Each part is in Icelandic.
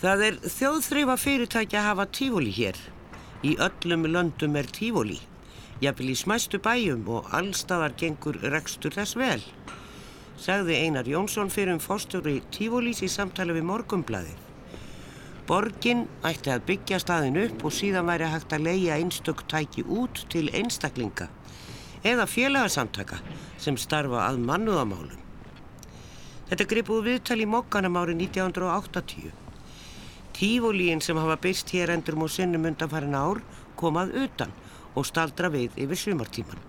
Það er þjóðþreyfa fyrirtæki að hafa tífóli hér. Í öllum löndum er tífóli. Jafnvel í smæstu bæjum og allstaðar gengur rekstur þess vel. Sagði Einar Jónsson fyrir um fórstjóri tífólís í samtali við morgumblaðið. Borgin ætti að byggja staðin upp og síðan væri hægt að leia einstök tæki út til einstaklinga eða félagsamtaka sem starfa að mannúðamálum. Þetta gripuð viðtal í mokkanum árið 1980. Tífólíin sem hafa byrst hér endur múið sinnum undanfærin ár komað utan og staldra við yfir sumartíman.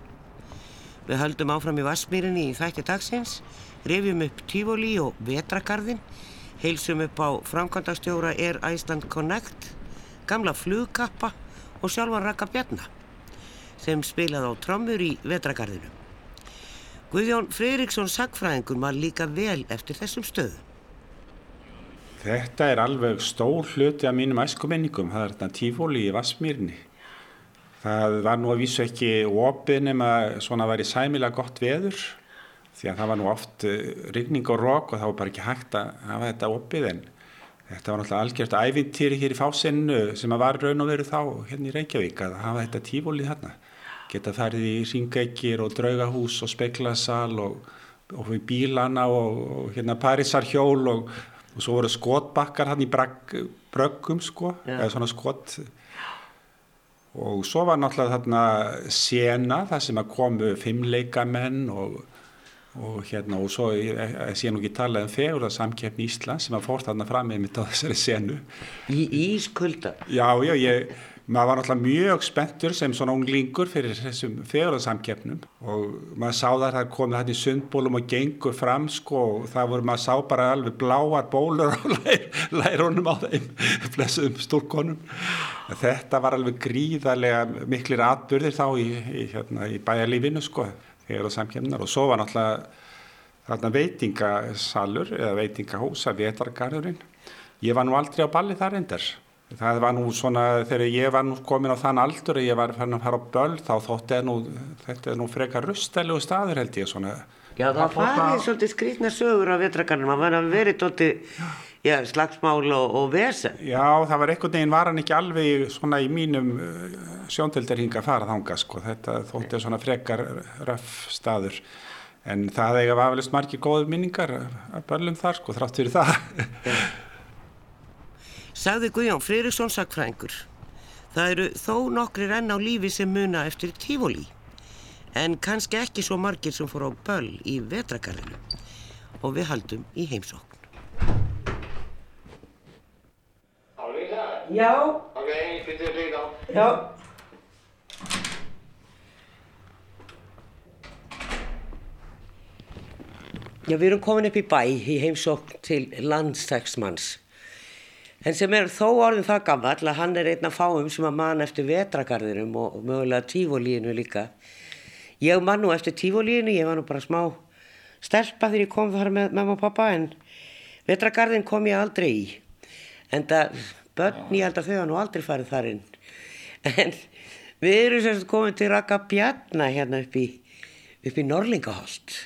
Við höldum áfram í Vassmýrinni í þætti dagsins, rifjum upp Tífólí og Vetrakarðin heilsum upp á framkvæmdastjóra Air Iceland Connect, gamla flugkappa og sjálfan Raka Bjarnar sem spilaði á trommur í vetragarðinu. Guðjón Freiriksson sagfræðingur maður líka vel eftir þessum stöðu. Þetta er alveg stór hluti af mínum æskumenningum, það er þetta tífóli í Vassmýrni. Það var nú að vísu ekki opið nema svona að væri sæmilega gott veður því að það var nú oft uh, rigning og rók og það var bara ekki hægt að hafa þetta opið en þetta var náttúrulega algjört ævintýri hér í fásinnu sem að var raun og veru þá hérna í Reykjavík að hafa þetta tífólið þarna geta farið í ringækir og draugahús og speklasal og, og bílana og, og hérna Parísarhjól og, og svo voru skotbakkar hann í bröggum sko, yeah. eða svona skot og svo var náttúrulega þarna sena það sem að komu fimmleikamenn og og hérna og svo ég, ég sé nú ekki talað um fegur að samkeppni Ísland sem að fórt þarna fram með mitt á þessari senu Í Ískulda? Já, já, ég maður var náttúrulega mjög spenntur sem svona unglingur fyrir þessum fegur að samkeppnum og maður sá það að það komið í sundbólum og gengur fram sko og það voru maður sá bara alveg bláar bólur á lærunum á þeim flessuðum stúrkonum þetta var alveg gríðarlega miklir atbyrðir þá í, í, hérna, í bæjarlífinu sko samkjöfnar og svo var náttúrulega þarna veitingasalur eða veitingahúsa, vetargarðurinn ég var nú aldrei á balli þar endur það var nú svona þegar ég var nú komin á þann aldur og ég var fann að fara á böll þá þótti nú, þetta er nú frekar rustælegu staður held ég svona Já það farið svolítið skrítna sögur á vetragarðinu, maður var að verið svolítið Já, slagsmál og, og vesen. Já, það var einhvern veginn, var hann ekki alveg svona í mínum uh, sjóndeldarhinga að fara þánga, sko. Þetta þótti svona frekar röf staður. En það eiga vafalist margir góðu minningar að börlum þar, sko, þrátt fyrir það. Sagði Guðjón Fririksson sagfræðingur. Það eru þó nokkri renn á lífi sem muna eftir tífólí. En kannski ekki svo margir sem fór á böll í vetrakarinu. Og við haldum í heimsók. Já. Ok, fyrstu þig þá. Já. Já, við erum komin upp í bæ í heimsókn til landstæksmanns. En sem er þó orðin það gammal að hann er einn af fáum sem að mann eftir vetragarðinum og mögulega tífólíinu líka. Ég mann nú eftir tífólíinu, ég var nú bara smá stelpa þegar ég kom þar með mamma og pappa en vetragarðin kom ég aldrei í. En það börn, ég held að þau hafa nú aldrei farið þar inn en við erum sérst komið til Raka Bjarnar hérna upp í upp í Norlingaholt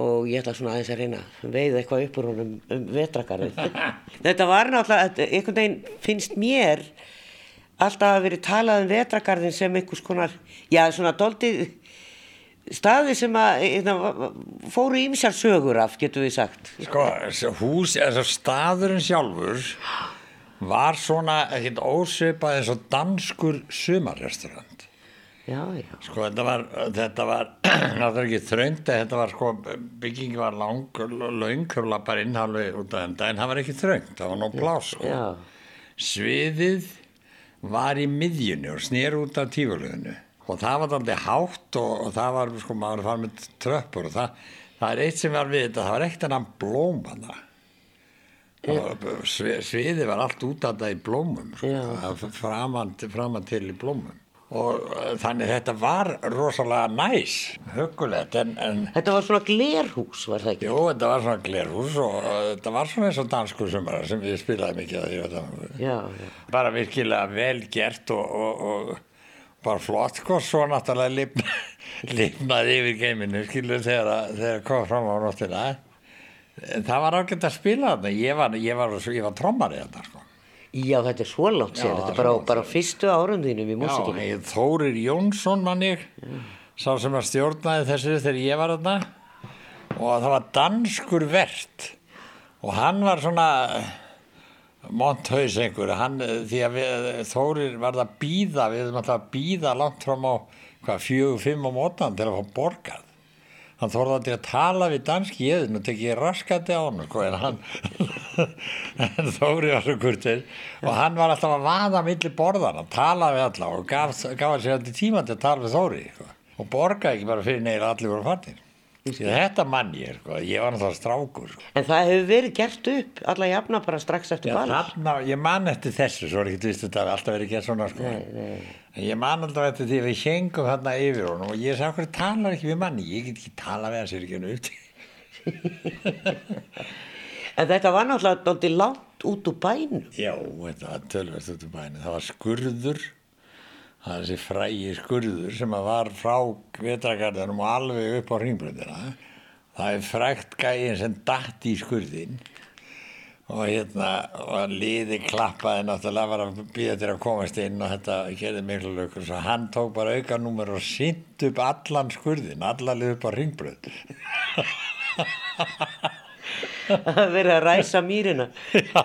og ég ætla svona aðeins að reyna að veiða eitthvað upp úr honum um vetrakarðin þetta var náttúrulega, einhvern veginn finnst mér alltaf að verið talað um vetrakarðin sem einhvers konar, já svona doldið staði sem að eitna, hérna, fóru ímsjar sögur af, getur við sagt. Sko, hús, þessar staðurinn sjálfur var svona ekkert ósveipað eins og danskur sumarrestaurant já, já. Sko þetta var þetta var náttúrulega ekki þröngt þetta var sko byggingi var lang laungurla bara innhalvi út af þetta en það var ekki þröngt, það var nóg plás sko. sviðið var í miðjunni og snýr út af tífurluðinu og það var alltaf hátt og, og það var sko maður að fara með tröppur og það, það er eitt sem var við þetta, það var eitt annan blómana sviði var allt út af það í blómum sko. framan, framan til í blómum og eh, þannig þetta var rosalega næs hugulegt en, en Þetta var svona glerhús var það ekki? Jú, þetta var svona glerhús og uh, þetta var svona eins og danskur sumara sem ég spilaði mikið að því já, já. bara virkilega vel gert og, og, og bara flott sko, svo náttúrulega lifnaði yfir geiminu skilur þegar það kom fram á nóttina það var ágætt að spila þarna ég var, ég var, ég var trommari þarna sko. Já, þetta er svo langt Já, sér, þetta er bara, bara fyrstu árun þínum í Já, músikinu. hei, Þórir Jónsson mann ég sá sem að stjórnaði þessu þegar ég var þarna. Og það var danskur verð og hann var svona monthaus einhver. Hann, því að við, Þórir var að býða við höfum alltaf að býða langt fram á hvað, fjögur, fimm á mótan til að fá borgað hann þorði aldrei að tala við danski jeðin og tekið raskandi á hann sko, en hann en Þóri var svo kurtir og hann var alltaf að vaða milli borðana, tala við alla og gaf, gaf sér alltaf tíma til að tala við Þóri sko, og borgaði ekki bara fyrir neira allir voru Því þetta mann ég, sko, ég var náttúrulega strákur sko. En það hefur verið gert upp, alla jafna bara strax eftir ball. ég man eftir þessu, svo er ekki vist þetta hafi alltaf verið gert svona sko. en ég man alltaf eftir því að við hengum þarna yfir honum og ég sagði okkur talar ekki við manni, ég get ekki tala við hans er ekki út En þetta var náttúrulega dálítið langt út úr bænum. Já, þetta var tölvert út úr bæni það var skurður það er þessi frægi skurður sem var frá vetragarðanum og alveg upp á ringbröndina það er frægt gæin sem datt í skurðin og hérna og liði klappaði náttúrulega var að býða til að komast inn og þetta gerði miklu lökur svo hann tók bara auka númer og sýnt upp allan skurðin, allalið upp á ringbrönd Það verið að ræsa mýrina. Já,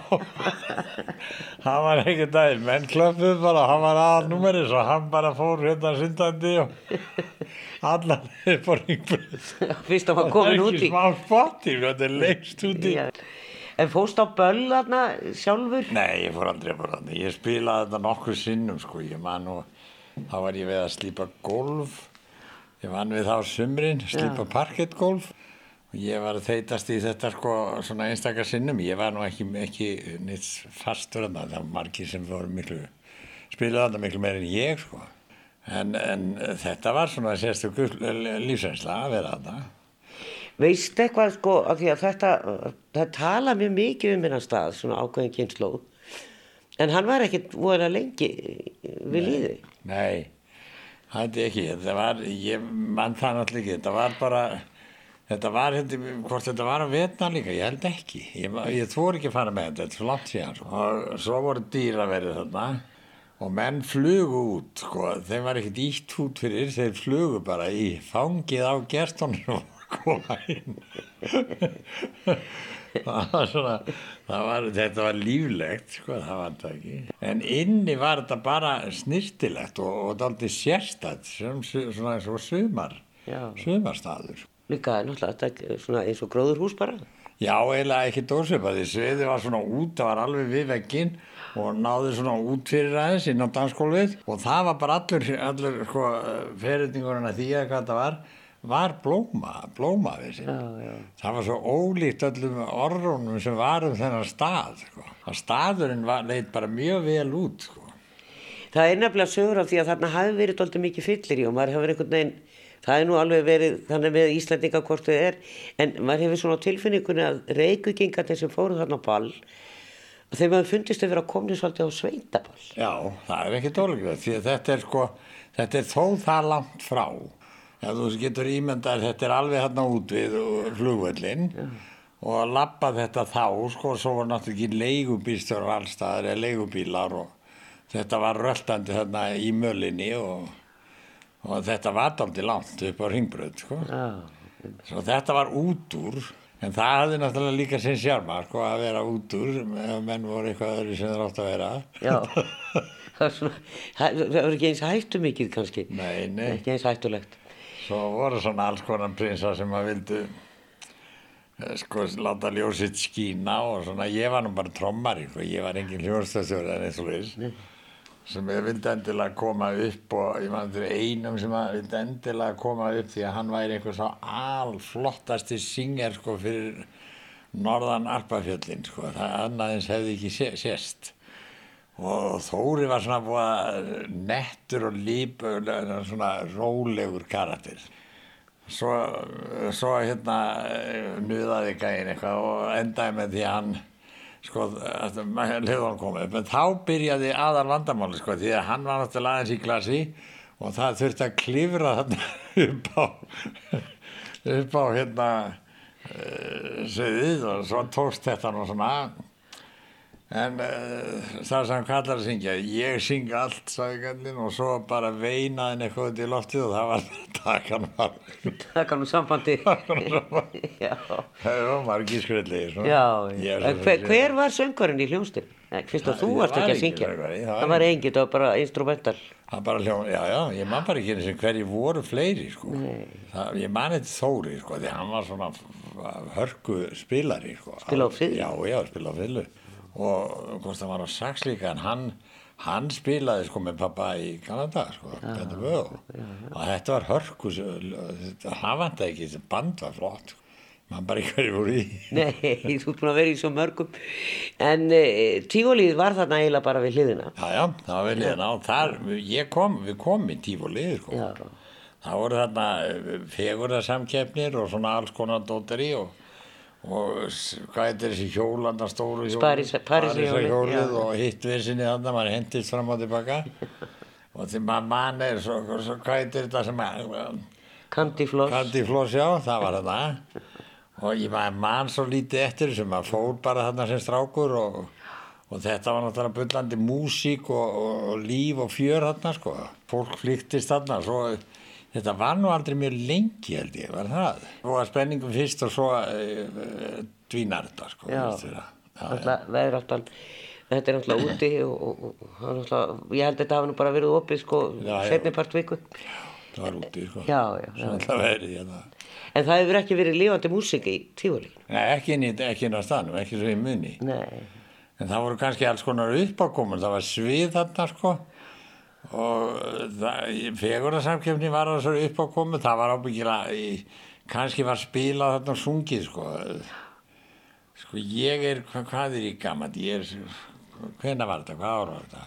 hann var ekki daginn, menn klöffuð bara, hann var aðal númerið svo hann bara fór hérna syndandi og allan upp á ringbröð. Fyrst að maður komin út í. Það er ekki smá spotti, þetta er leikst út í. Já. En fóst á böll þarna sjálfur? Nei, ég fór aldrei að bara þannig, ég spilaði þetta nokkuð sinnum sko, ég man og þá var ég við að slípa golf, ég vann við þá sumrin, slípa parkettgolf. Ég var að þeitast í þetta sko svona einstakar sinnum, ég var nú ekki, ekki neitt fastur að það, var margir sem voru miklu, spilaði þetta miklu meir en ég sko, en, en þetta var svona sérstöku lífsreynsla að vera þetta. Veist eitthvað sko, af því að þetta, það tala mjög mikið um hennar stað, svona ákveðin kynnslóð, en hann var ekkit voðalega lengi við líði. Nei, það er ekki, þetta var, ég mann það náttúrulega ekki, þetta var bara, þetta var, hvort þetta var að vetna líka, ég held ekki, ég, ég þór ekki að fara með þetta, þetta er langt síðan, sko. og svo voru dýra verið þarna og menn flugu út, sko, þeim var ekkert ítt út fyrir, þeir flugu bara í fangið á gestunum og koma inn. það var svona það var, þetta var líflegt sko, það var þetta ekki. En inni var þetta bara snirtilegt og, og daldi sérstætt sem svona eins og sumar sumarstaður. Líka náttúrulega þetta svona eins og gróðurhús bara. já, eiginlega ekki dósipaði sviði var svona út, það var alveg við vegginn og náði svona út fyrir aðeins inn á dansskólfið og það var bara allur, allur sko, ferðningurinn að því að hvað það var var blóma, blóma við Já, já. það var svo ólíkt öllum orðunum sem var um þennan stað sko. að staðurinn var, leit bara mjög vel út sko. Það er nefnilega sögur af því að þarna hafi verið doldið mikið fyllir í og maður hefur einhvern veginn, það er nú alveg verið þannig með Íslandinga hvort þau er, en maður hefur svona tilfinningunni að reykvikingarnir sem fóru þarna á ball, að þeim hafi fundist að vera komnið svolítið á sveitaball. já, það er ekki dólíkt því að þetta er sko þetta er þó það langt frá Já, þú getur ímyndað þetta er alveg hérna út við flugvöllin og að lappa þetta þá sko, svo var náttúrulega ekki leigubílstjórar allstaðar eða leigubílar og þetta var röltandi þarna í mölinni og, og þetta var daldi langt upp á ringbröð sko. Svo þetta var út úr, en það hafði náttúrulega líka sinn sjárma, sko, að vera út úr, ef menn voru eitthvað öðru sem þeir átt að vera. já. það það það er ekki eins hættu mikið kannski. Nei, nei. Ekki eins hættulegt. Svo voru svona alls konar prinsar sem að vildu, eh, sko, láta ljósitt skína og svona, ég var nú bara trommari, sko, ég var engin hljóðstæðstjóri en eins og leys, sem ég vildi endilega koma upp og ég man til einum sem að vildi endilega koma upp því að hann væri einhver svo alflottasti synger, sko, fyrir norðan Alpafjöllin, sko, það annaðins hefði ekki sé, sést og Þóri var svona búið að nettur og líp svona rólegur karakter. Svo, svo hérna nuðaði gæin eitthvað og endaði með því að hann sko, hljóðan komið upp. En þá byrjaði aðal vandamáli sko, því að hann var náttúrulega aðeins í glasi og það þurfti að klifra þarna upp á upp á hérna uh, sviðið og svo tókst þetta nú svona en uh, það sem kallar að syngja ég syng allt, sagði kallinn og svo bara veinaðin eitthvað út í loftið og það var takan var Það kannu sambandi. já, það var margir skröldlegir hver, hver var söngvarinn í hljómsdyn? Fyrst að þú varst var ekki að syngja. söngvari, það var enginn, það var bara instrumental. Það bara hljón, já, já, ég man bara ekki eins og hverju voru fleiri, sko. Það, ég man eitthvað Þóri, sko, því hann var svona hörku spilari, sko. Spila á fiðlu? Já, já, spila á fyllu. Og hvort það var á sax líka, en hann, hann spilaði, sko, með pappa í Kanada, sko, Petur Vöð. Og þetta var hörku, það vant ekki, þetta band var flott, sko. Man bara ekki hverju voru í. Nei, þú ert búin að vera í svo mörgum. En e, tígólið var þarna eiginlega bara við hliðina. Já, já, það var vel liðan á. Þar, ég kom, við komum í tífólið, sko. Það voru þarna fegurðarsamkeppnir og svona alls konar dótteri og, og hvað heitir þessi hjólanda stóru hjólið? París- Parísarhjólið, Parísarhjólið já. og hitt versinni þarna, maður hendist fram og tilbaka og því maður mann er svo, svo, hvað heitir þetta sem að. Kandifloss, já, það var þarna og ég maður mann svo lítið eftir sem maður fór bara þarna sem strákur og, og þetta var náttúrulega bullandi músík og, og, og líf og fjör þarna sko, fólk flýktist þarna svo þetta var nú aldrei mjög lengi held ég, var það svo var spenningum fyrst og svo uh, dvínar þetta sko Já. það. já, Alltaf, þetta er alltaf úti og, og, og, og alltaf, ég held að þetta hafa nú bara verið opið sko, Já, já. setni part viku. það var úti sko Já, já, já. Svo alltaf verið hérna. En það hefur ekki verið lifandi músík í tígóli. Nei, ekki inn á staðnum, ekki svo í muni Nei. En það voru kannski alls konar uppákomun, það var svið þarna sko og fegurarsamkefni var að svo uppákomun, það var ábyggilega, í- kannski var spilað þarna og sungið sko. Sko ég er, hvað, hvað er ég gaman, ég er, hvenær var þetta, hvað ára var þetta?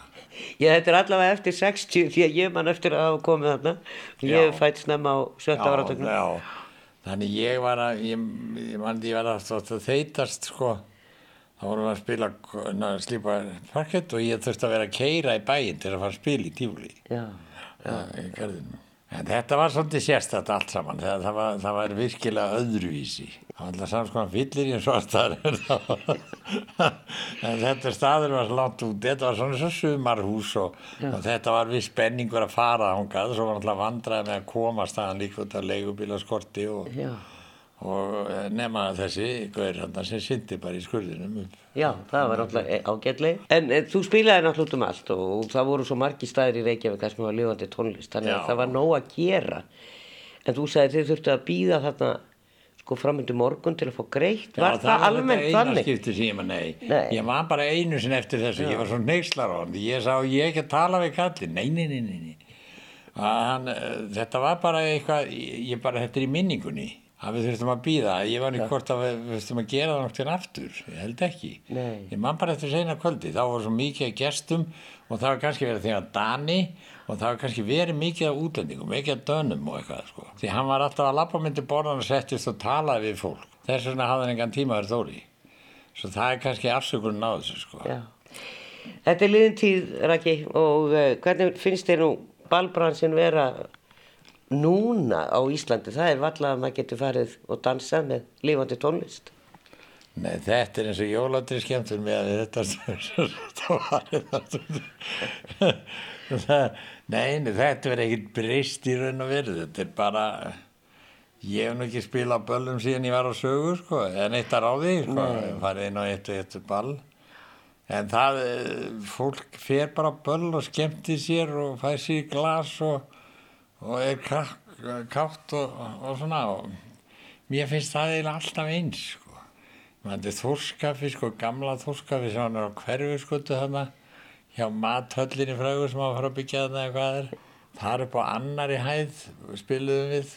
Já, þetta er allavega eftir 60 því að ég man eftir að hafa komið þarna. Ég fætt snemma á sjötta áratögnum. já, þannig ég var að, ég, ég ég var að, að þeitast sko, þá vorum við að spila, na, slípa parkett og ég þurfti að vera að keira í bæinn til að fara að spila í tífli. Já. Já, garðinum. En þetta var svolítið sérstætt allt saman, það, það, var, það var virkilega öðruvísi. Það var alltaf samskonar fyllir í en svartar. en þetta staður var langt út, þetta var svona svo sumarhús og, og þetta var við spenningur að fara ángað, svo var alltaf vandraði með að koma staðan líka út af leigubílaskorti og, Já. Og nema þessi gaurhandan sem syndi bara í skurðinum upp. Já, það var alltaf ágætleg. En e, þú spilaði náttúrulega um allt og, og það voru svo margi staðir í Reykjavík að sem var lifandi tónlist. Þannig Já. að það var nóg að gera. En þú sagði þið þurftu að býða þarna sko framöndu morgun til að fá greitt. Var það, almennt þetta eina þannig? skipti sem ég maður nei. Nei. Ég var bara einu sinni eftir þessu, ég var svo neykslar á hann, ég sá ég ekki að tala við kallin, nei, nei, nei, nei, Hann, eh, þetta var bara eitthvað, ég bara, þetta er í minningunni, að við þurftum að býða, ég var ekki hvort að við þurftum að gera það nokkur aftur, ég held ekki. Nei. Ég man bara eftir seinna kvöldi, þá var svo mikið gestum og það var kannski verið að Dani og það var kannski verið mikið af útlendingum, mikið af dönum og eitthvað, sko. Því hann var alltaf að lappa myndi borðan og settist og talaði við fólk. Þess vegna hafði hann engan tíma verið þóri. Svo það er kannski afsökunum á þessu, sko. Þetta er liðin tíð, Raki, og uh, hvernig finnst þér nú balbransin vera núna á Íslandi? Það er valla að maður getur farið og dansað með lifandi tónlist. Nei, þetta er eins og jólatri skemmtur með þetta. Nei, þetta verður ekkert breyst í raun og veru. Þetta er bara, ég hef nú ekki spilað á böllum síðan ég var á sögu, sko, en eitt að ráði, sko, farið inn á eitt og eitt ball. En það, eh, fólk fer bara böll og skemmtir sér og í glas og, og er ká- kátt og, og svona og mér finnst það eiginlega alltaf eins, sko. Þetta er þórskafi, sko, gamla þórskafi sem hann er á hverfu skutu þarna hjá mathöllinni frægur sem hann fara að byggja þarna eða hvað það er. Það er upp á annari hæð spiluðum við.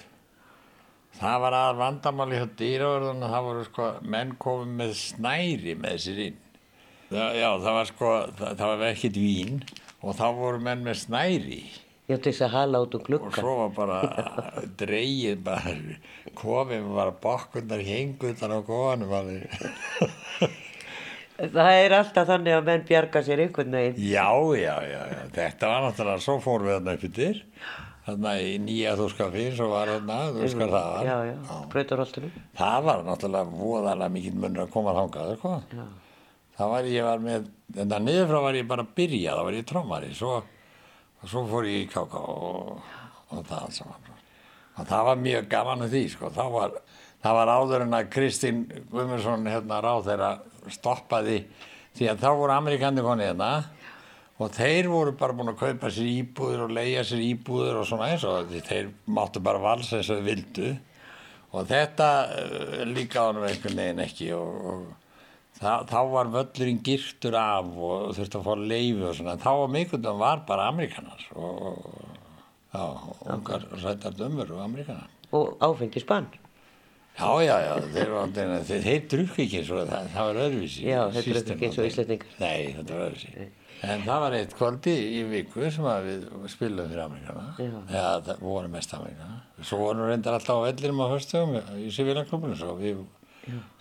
Það var að vandamáli hjá dýraverðun og það voru sko menn komið með snæri með sér inn. Það, já, það var sko, það, það var ekkert vín og þá voru menn með snæri Ég átti þess að hala út um og glugga. svo var bara dreigið bara komið bara bokkurnar henguðnar á alveg. Það er alltaf þannig að menn bjarga sér einhvern veginn. Já, já, já, já, þetta var náttúrulega, svo fórum við þarna upp yfir, þarna í nýja þúskafi svo var þarna, þú veist hvað það var Já, já, brautarholtunum. það var náttúrulega voðalega mikið munur að koma þangað sko. Já. það var ég var með en það niður frá var ég bara að byrja það var ég trómari svo, svo fór ég í KK og, og það saman og það var mjög gaman að því sko. það, var, það var áður en að Kristín Guðmundsson hérna ráð þeirra stoppaði því að þá voru amerikandi konið hérna og þeir voru bara búin að kaupa sér íbúður og leia sér íbúður og svona eins og því þeir máttu bara valsa eins og vildu og þetta uh, líka ánum einhvern veginn ekki og, og það, þá var völlurinn girtur af og þurfti að fá leifi og svona þá var mikilvægt var bara amerikanar og, ungar rættar dömur og amerikanar Og áfengi spann. Já, já, já, þeir, þeir, þeir, drukki ekki og það, það var öðruvísi. Já, þeir System ekki var- Íslendingar. Nei, þetta var öðruvísi. En það var eitt kvöldi í viku sem við spilum fyrir Amerikana. Já. Já, það voru mest Amerikana. Svo vorum við reyndar alltaf á vellinum á höstum í Sivila-klubunum, svo við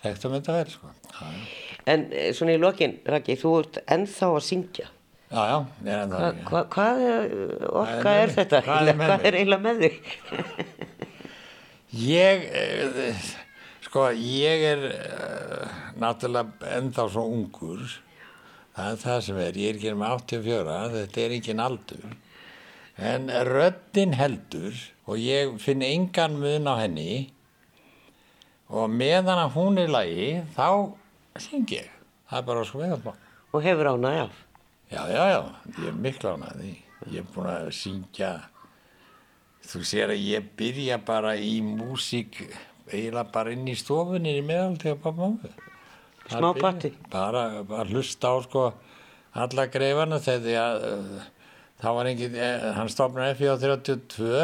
þekktum þetta vel, sko. Já, já, En eh, svona í lokin, Raki, þú ert ennþá að syngja. já, já ég er enda Hva, hva, hvað er, orka er mig? þetta? Hvað er Hvað er eiginlega með þig? Ég, eh, sko, ég er uh, náttúrulega ennþá svo ungur, það er það sem er, ég er ekki með 84, þetta er engin aldur, en röddin heldur og ég finn engan mun á henni og meðan að hún er lagi, þá syng ég, það er bara svo veðalmál. Og hefur ánæg af. Já, já, já, ég er mikla ánaði. Ég er búin að syngja, þú sér að ég byrja bara í músík eiginlega bara inn í stofunni í meðaldi og pappa mamma. Smá party. Bara, bara hlusta á sko alla greifana þegar að uh, það var engin, eh, hann stopnaði FI á 32,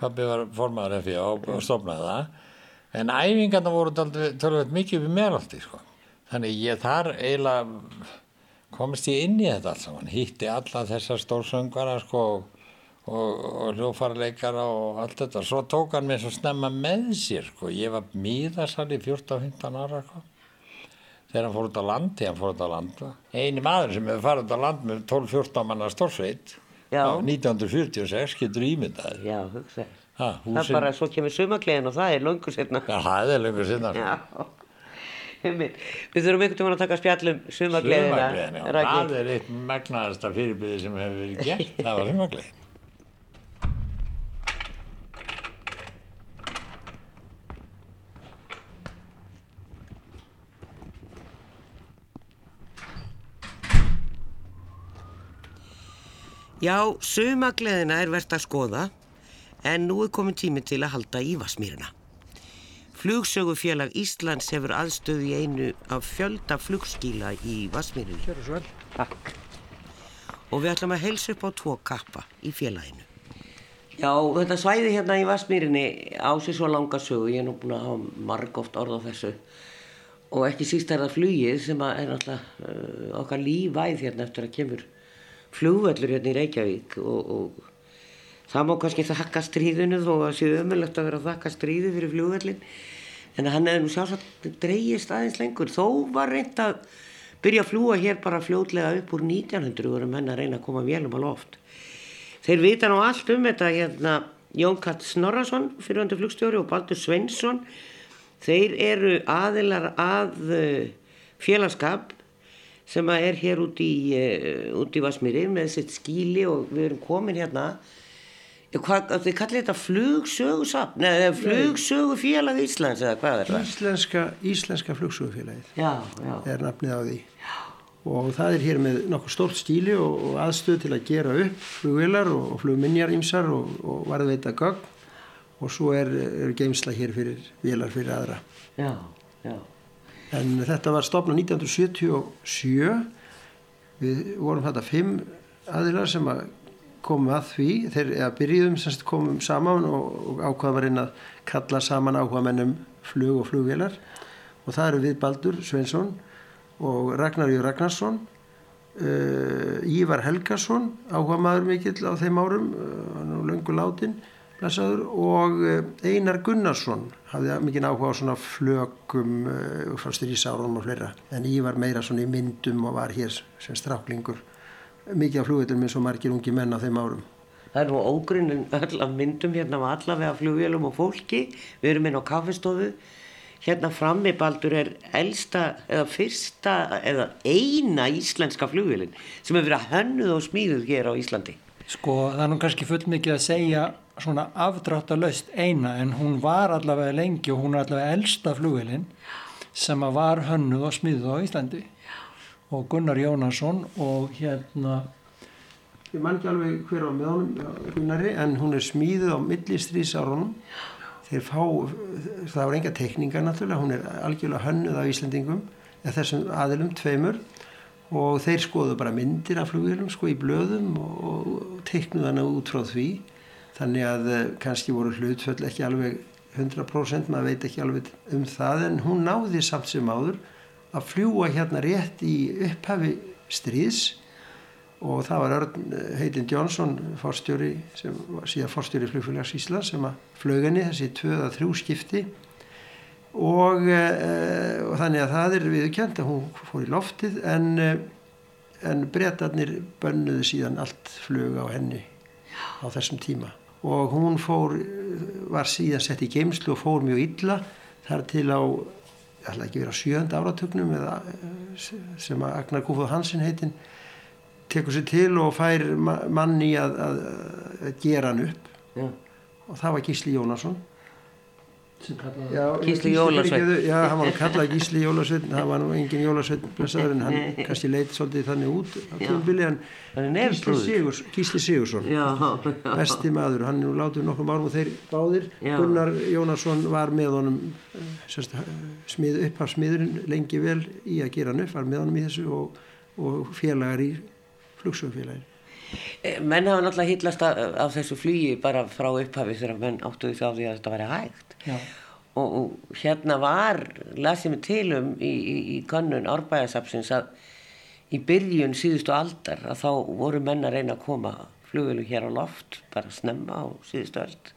pappi var formaður FI og, og stopnaði það. En æfingarna voru tölvöld mikið í meðaldi sko. Þannig ég þar eiginlega komist ég inn í þetta allt saman, hitti alla þessar stórsöngara sko og, og, hljófarleikara og allt þetta. Svo tók hann mér svo snemma með sér sko, ég var miðasal í 14-15 ára sko. Þegar hann fór út á land, þegar hann fór út á land. Einu maður sem hefur farið út á land með 12-14 manna stórsveit Já. á 1946 getur ímyndaði. Já, hugsa. Ha, Það er húsin, bara, svo kemur sumaklegin og það er löngu sérna. Já, það er lengur sinna. Einmitt. Við þurfum einhvern veginn að taka spjallum já. Það er eitt magnaðasta fyrirbyrði sem hefur verið gert. Það var sumagleðin. Já, sumagleðina er verðt að skoða, en nú er komin tími til að halda í Vasmýrina. Flugsögufélag Íslands hefur aðstöðu í einu af fjölda flugskíla í Vasmýrinu. Gjörðu svo vel. Takk. Og við ætlum að heilsa upp á tvo kappa í félaginu. Já, þetta svæði hérna í Vasmýrinni á sér svo langa sögu, ég er nú búin að hafa margóft orð á þessu. Og ekki síst er það flugið sem að er náttúrulega uh, okkar lífæð hérna eftir að kemur flugvellur hérna í Reykjavík og, og það má kannski þakka stríðinu þó að sé ömulegt að vera að þakka stríði fyrir flugvellin. En hann hefði nú sjálfsagt dreigist aðeins lengur. Þó var reynd að byrja að fljúa hér bara fljótlega upp úr 1900 voru menn að reyna að koma vélum á loft. Þeir vita nú allt um þetta hérna Jón Katt Snorrason, fyrirvöndu flugstjóri og Baldur Sveinsson. Þeir eru aðilar að uh, félagskap sem er hér út í, uh, út í Vasmíri með sitt skíli og við erum komin hérna þið kallið þetta flugsögusafn eða flugsögufélag Íslands eða hvað er það? Íslenska, Íslenska flugsögufélagið Já, já. er nafnið á því. Og það er hér með nokkuð stórt stíli og, og aðstöð til að gera upp flugvilar og, og flugminjar ímsar og, og varðveita gögn og svo er, er geimsla hér fyrir vilar fyrir aðra. Já, já. En þetta var stopnað 1977. Við vorum þetta fimm aðilar sem að komum að því. Eða byrjuðum semst komum saman og, ákvaðum að reyna að kalla saman áhuga mennum flug og flugvélar. Og það eru við Baldur Sveinsson og Ragnar Jú Ragnarsson, uh, Ívar Helgarsson, áhuga maður mikill á þeim árum, uh, hann er löngu látin, blessaður, og uh, Einar Gunnarsson hafði mikið áhuga á svona flögum uh, frá strísárunum og fleira. En Ívar meira svona í myndum og var hér sem stráklingur. Mikið á flugveitum eins og margir ungi menn á þeim árum. Það er nú ógrunin öll af myndum hérna af allavega flugvélum og fólki. Við erum inn á kaffestofu. Hérna frammi baldur er elsta eða fyrsta eða eina íslenska flugvélin sem hefur verið hönnuð og smíðuð hér á Íslandi. Sko það er nú kannski full mikið að segja svona afdráttalöst eina en hún var allavega lengi og hún er allavega elsta flugvélin sem var hönnuð og smíðuð á Íslandi og Gunnar Jónasson og hérna Ég man ekki alveg hver á með honum Gunnari en hún er smíðuð á millistrýsárunum þeir fá, það var enga tekningar náttúrulega, hún er algjörlega hönnuð af Íslandingum eða þessum aðilum tveimur. Og þeir skoðu bara myndir af flugvélum sko í blöðum og, teknuð hana út frá því. Þannig að eh, kannski voru hlutföll ekki alveg 100% maður veit ekki alveg um það en hún náði samt sem áður að fljúa hérna rétt í upphafi stríðs og það var Örn eh, Heitin Jónsson fórstjóri sem var síðan fórstjóri flugfélags Íslands sem að flög henni þessi tvöða þrjú skipti. Og, e, og þannig að það er viðkjönd að hún fór í loftið en, en breytarnir bönnuðu síðan allt flug á henni á þessum tíma. Og hún fór, var síðan sett í geimslu og fór mjög illa þar til á ég ætla ekki að vera sjönda áratögnum eða, sem að Agnar Kúfóð Hansen heitin tekur sér til og fær manni að, að, að gera hann upp Já. og það var Gísli Jónasson já, Gísli Jólasveinn. fyrirgefðu, já, hann var nú kallað Gísli Jólasveinn það var nú engin Jólasveinn blessaður en hann kannski leit svolítið þannig út en Gísli. Sigurs, Gísli Sigursson besti maður, hann nú látið nokkrum árum og þeir báðir, Já. Gunnar Jónasson var með honum smið, upphafsmiðurinn lengi vel í að gera hann upp, var með honum í þessu og, og félagar í flugsögufélagin Menn hafa náttúrulega hýllast af, þessu flugi bara frá upphafi þegar menn áttuði því á því að þetta væri hægt. Og, og hérna var, las ég mig til um í, í, í könnun árbæðasapsins að í byrjun síðustu aldar að þá voru menn að reyna að koma flugvelu hér á loft, bara snemma á síðustu öld.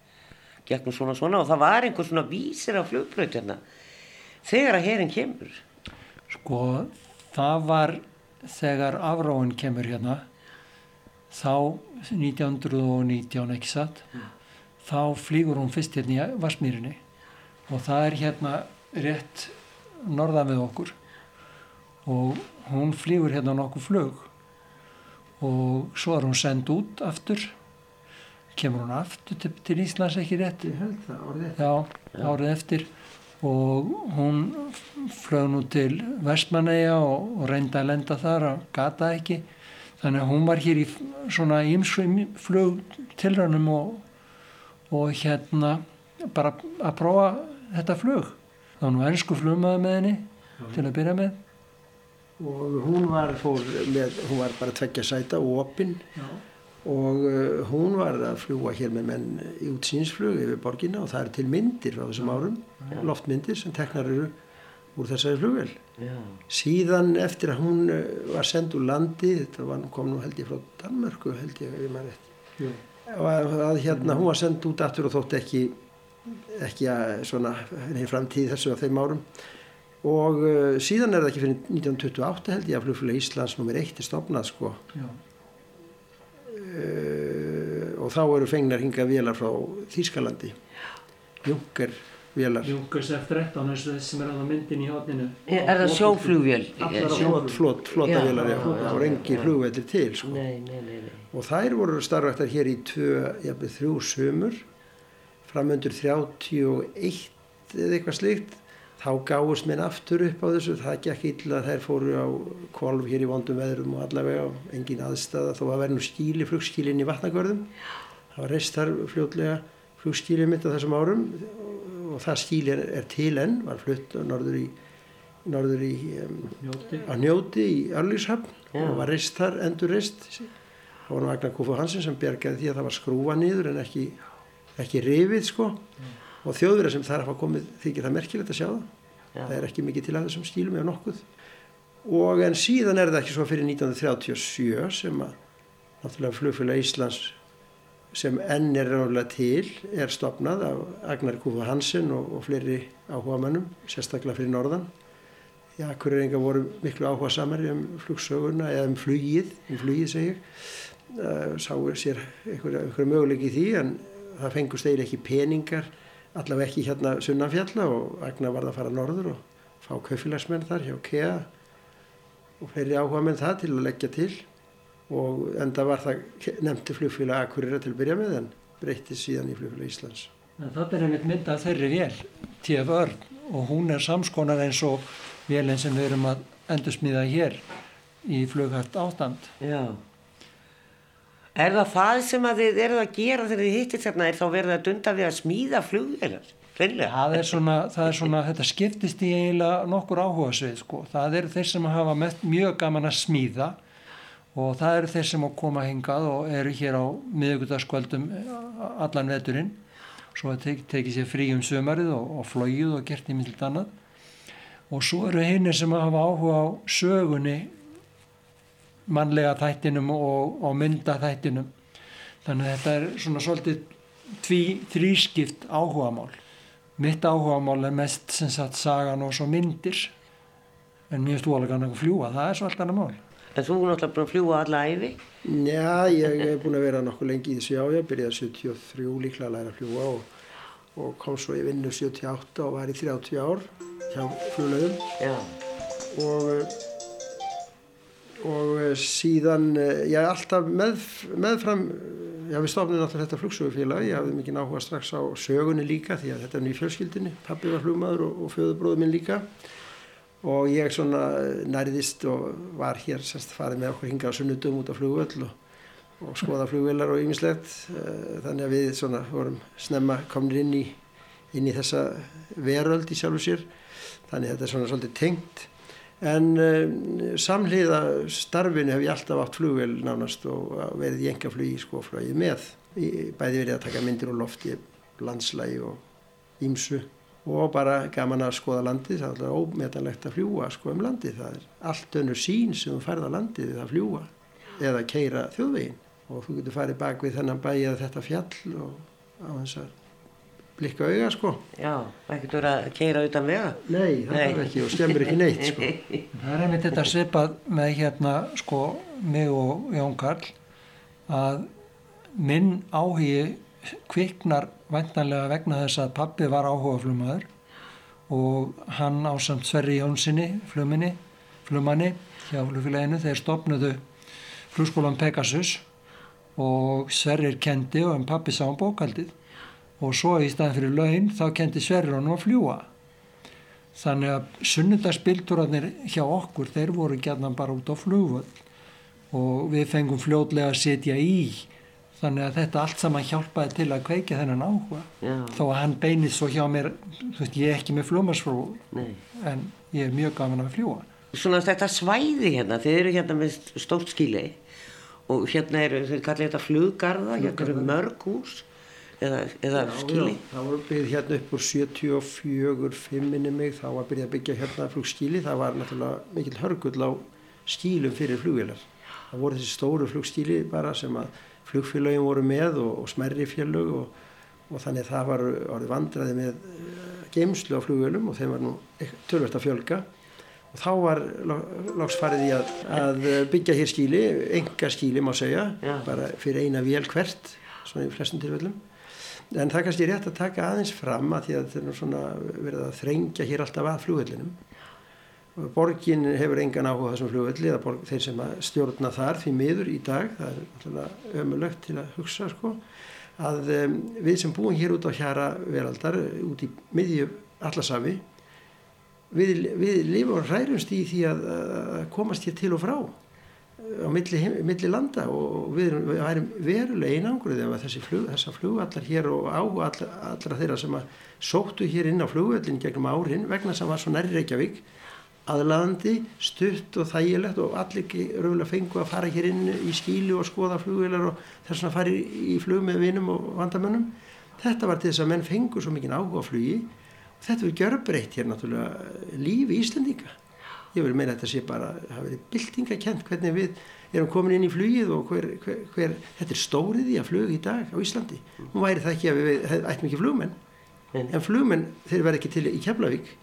Gegnum svona svona og það var einhver svona vísir á flugbröð hérna þegar að herin kemur. Sko, það var þegar afráin kemur hérna, þá 1919 ekki satt, þá flýgur hún fyrst hérna í Vassmýrinni og það er hérna rétt norðan við okkur. Og hún flýgur hérna nokkuð flug. Og svo er hún send út aftur, kemur hún aftur til, til Íslands ekki rétt? Ég held það orðið Já, árið eftir. Og hún flög nú til Vestmanneia og, og reyndi að lenda þar og gata ekki þannig að hún var hér í svona ímsum flug tilrönum og, og hérna bara að prófa þetta flug. Var nú ennsku flugmaður með henni til að byrja með. Og hún var, fór með, hún var bara tveggja sæta og opinn og uh, hún var að fljúa hér með menn í útsýnsflug yfir borgina og það er til myndir frá þessum árum, loftmyndir sem teknar eru úr þessari flugvel. Já. Síðan eftir að hún uh, var send úr landi, þetta var, kom nú held ég frá Danmörku held ég, ég maður og að, að hérna hún var send út aftur og þótt ekki, ekki að svona henni framtíð þessu á þeim árum. Og uh, síðan er það ekki fyrir 1928 held ég að flugfélag Íslands nummer 1 er stopnað sko. Uh, og þá eru fengnar hinga vélar frá Þýskalandi. Junker vélar. Júkers F-13 sem er að myndin í hotninu Er það sjóflugvél? flott, flott, flotta vélar það voru engi flugvellir til sko. Nei, nei, nei, nei. og þær voru starfættar hér í þrjú sömur framöndur 31 eða eitthvað slíkt. Þá gáðust minn aftur upp á þessu. Það gekk illa. Þær fóru á kvolf hér í vondum veðrum og allavega og engin aðstæða þó að verði nú skíli, flugskílinn í vatnagörðum. Það var reist þar fljótlega flugskíli mitt á þessum árum og það skíli er, er til enn var flutt norður í norður í um, Njóti. að njóti í Örlíshafn og var reist þar, endur reist það var nú Agnar Kúfu Hansen sem bjargaði því að það var skrúfa niður en ekki, ekki rifið sko. Og þjóðverið sem þar hafa komið þykir það merkilegt að sjá það. Það er ekki mikið til að þessum stílum eða nokkuð. Og en síðan er það ekki svo fyrir 1937 sem að náttúrulega flugfélag Íslands sem enn er ráðlega til er stopnað af Agnar Kúfa Hansen og, og fleiri áhuga mannum sérstaklega fyrir norðan. Já, hverju reynga voru miklu áhuga samari um flugsöguna eða um flugið, um flugið segi ég. Uh, sáu sér einhverja, möguleiki í því en það fengust eiginlega ekki peningar allavega ekki hérna sunnanfjalla og Agnar varð að fara norður og fá kaufilagsmenn þar hjá KEA og fleiri áhuga menn það til að leggja til og enda var það nefndi flugfélag Akureyra til að byrja með en breytti síðan í flugfélag Íslands. En það er einmitt myndað þeirri vél, TF Örn, og hún er samskonar eins og vélinn sem við erum að endursmíða hér í flughæft ástand. Já. Er það það sem að þið eruð að gera þegar þið hittist hérna? Er þá verið að dunda við að smíða flugvélar? Það er svona, það er svona, þetta skiptist í eiginlega nokkur áhuga svið, sko. Það eru þeir sem hafa mjög gaman að smíða og það eru þeir sem að koma hingað og eru hér á miðugutaskvöldum allan veturinn. Svo að tek, tekið sér frí um sömarið og, og flóið og gert í minnilegt annað. Og svo eru hinnir sem hafa áhuga á sögunni mannlega þættinum og, og mynda þættinum þannig að þetta er svona svolítið þrískipt áhugamál mitt áhugamál er mest sem sagt sagan og svo myndir en þú alveg að fljúa það er svo allt annað mál En þú er náttúrulega búin að fljúa alla æfi Já, ég hef búin að vera nokkuð lengi í þessu ég byrjaði 73 líklega að læra að fljúa og, og kom svo í vinnu 78 og var í 30 ár hjá fljólaugum og og síðan, eh, ég er alltaf með, meðfram, já við stofnum náttúrulega þetta flugsögufélag, ég hafði mikið náhuga strax á sögunni líka því að þetta er nýjum fjölskyldinni, pappi var flugmaður og, og fjöðubróður minn líka og ég svona nærðist og var hér sérst farið með okkur hinga á sunnudum út á flugvöll og, og skoða flugvillar og ýmislegt, eh, þannig að við svona vorum snemma komnir inn í, inn í þessa veröld í sjálfu sér, þannig að þetta er svona svolítið tengt. En uh, samhliða starfinu hef ég alltaf átt flugvel nánast og verið í enga flugi sko flugið með. Ég, bæði verið að taka myndir úr lofti landslægi og ímsu og bara gaman að skoða landið það er ómetanlegt að fljúa sko um landið það er allt önnur sín sem þú færða landið að fljúa eða keira þjóðvegin og þú getur farið bak við þennan bæi eða þetta fjall og á þess að blikka auga sko. Já, ekkert verið að keira utan vega. Nei, það er ekki og skemmir ekki neitt sko. Það er einmitt þetta svipað með hérna sko mig og Jón Karl að minn áhugi kviknar væntanlega vegna þess að pappi var áhuga flummaður og hann á samt Sverri Jónssoni flumminni, flummanni hjá flugfélaginu þeir stopnuðu flugskólan Pegasus og Sverrir kendi og en pappi sá um bókaldið og svo í staðin fyrir laun þá kendi Sverrir honum að fljúa þannig að sunnundarsbildurarnir hjá okkur þeir voru gætna bara út á flugvöld og við fengum fljótlega að setja í þannig að þetta allt saman hjálpaði til að kveika þennan áhuga Já. þó að hann beinið svo hjá mér veist, ég er ekki með fljómarsfrú en ég er mjög gaman að fljúa Svona þetta svæði hérna, þeir eru hérna með stórt skíli og hérna eru, þeir kallir þetta fluggarða, hérna eru mörg hús eða, eða Já, skíli. Já, það var byggð hérna upp úr 74, 5 minni mig, þá var byrjað að byggja hérna flugskíli, það var náttúrulega mikil hörgull á skílum fyrir flugvélar. Það voru þessi stóru flugskíli bara sem að flugfélagin voru með og, og smerri félög og, og þannig það var orðið vandraði með uh, geimslu á flugvélum og þeim var nú tölvert að fjölga og þá var loks farið í að, að byggja hér skíli, enga skíli má segja, Já. bara fyrir eina vél hvert, svona í flestum tilfellum. En það er kannski rétt að taka aðeins fram að því að þetta er nú svona verið að þrengja hér alltaf að flugvellinum. Borgin hefur engan áhuga þessum flugvelli eða borg, þeir sem stjórna þar því miður í dag, það er ömulögt til að hugsa sko, að um, við sem búum hér út á hjara veraldar, út í miðju allasafi, við, við lifum og hrærumst í því að, að komast hér til og frá á milli, milli landa. Og við, erum, við værum verulega einangruð ef flug, þessar flugallar hér og á allra, allra þeirra sem sóttu hér inn á flugvöllin gegnum árin vegna sem var svo nærri Reykjavík aðlaðandi, stutt og þægilegt og allir raunverulega fengu að fara hér inn í skíli og skoða flugvélar og þess að fara í, í flug með vinum og vandamönnum. Þetta var til þess að menn fengu svo mikið áhuga á flugi og þetta verður gjörbreytt hér náttúrulega lífi Íslendinga. Ég vil meina að þetta sé bara, það hafi verið byltingakent hvernig við erum komin inn í flugið og hver, hver, hver þetta er stórið í að flug í dag á Íslandi. Nú væri það ekki að við ættum ekki flugmenn, en flugmenn þeir verða ekki til í Keflavík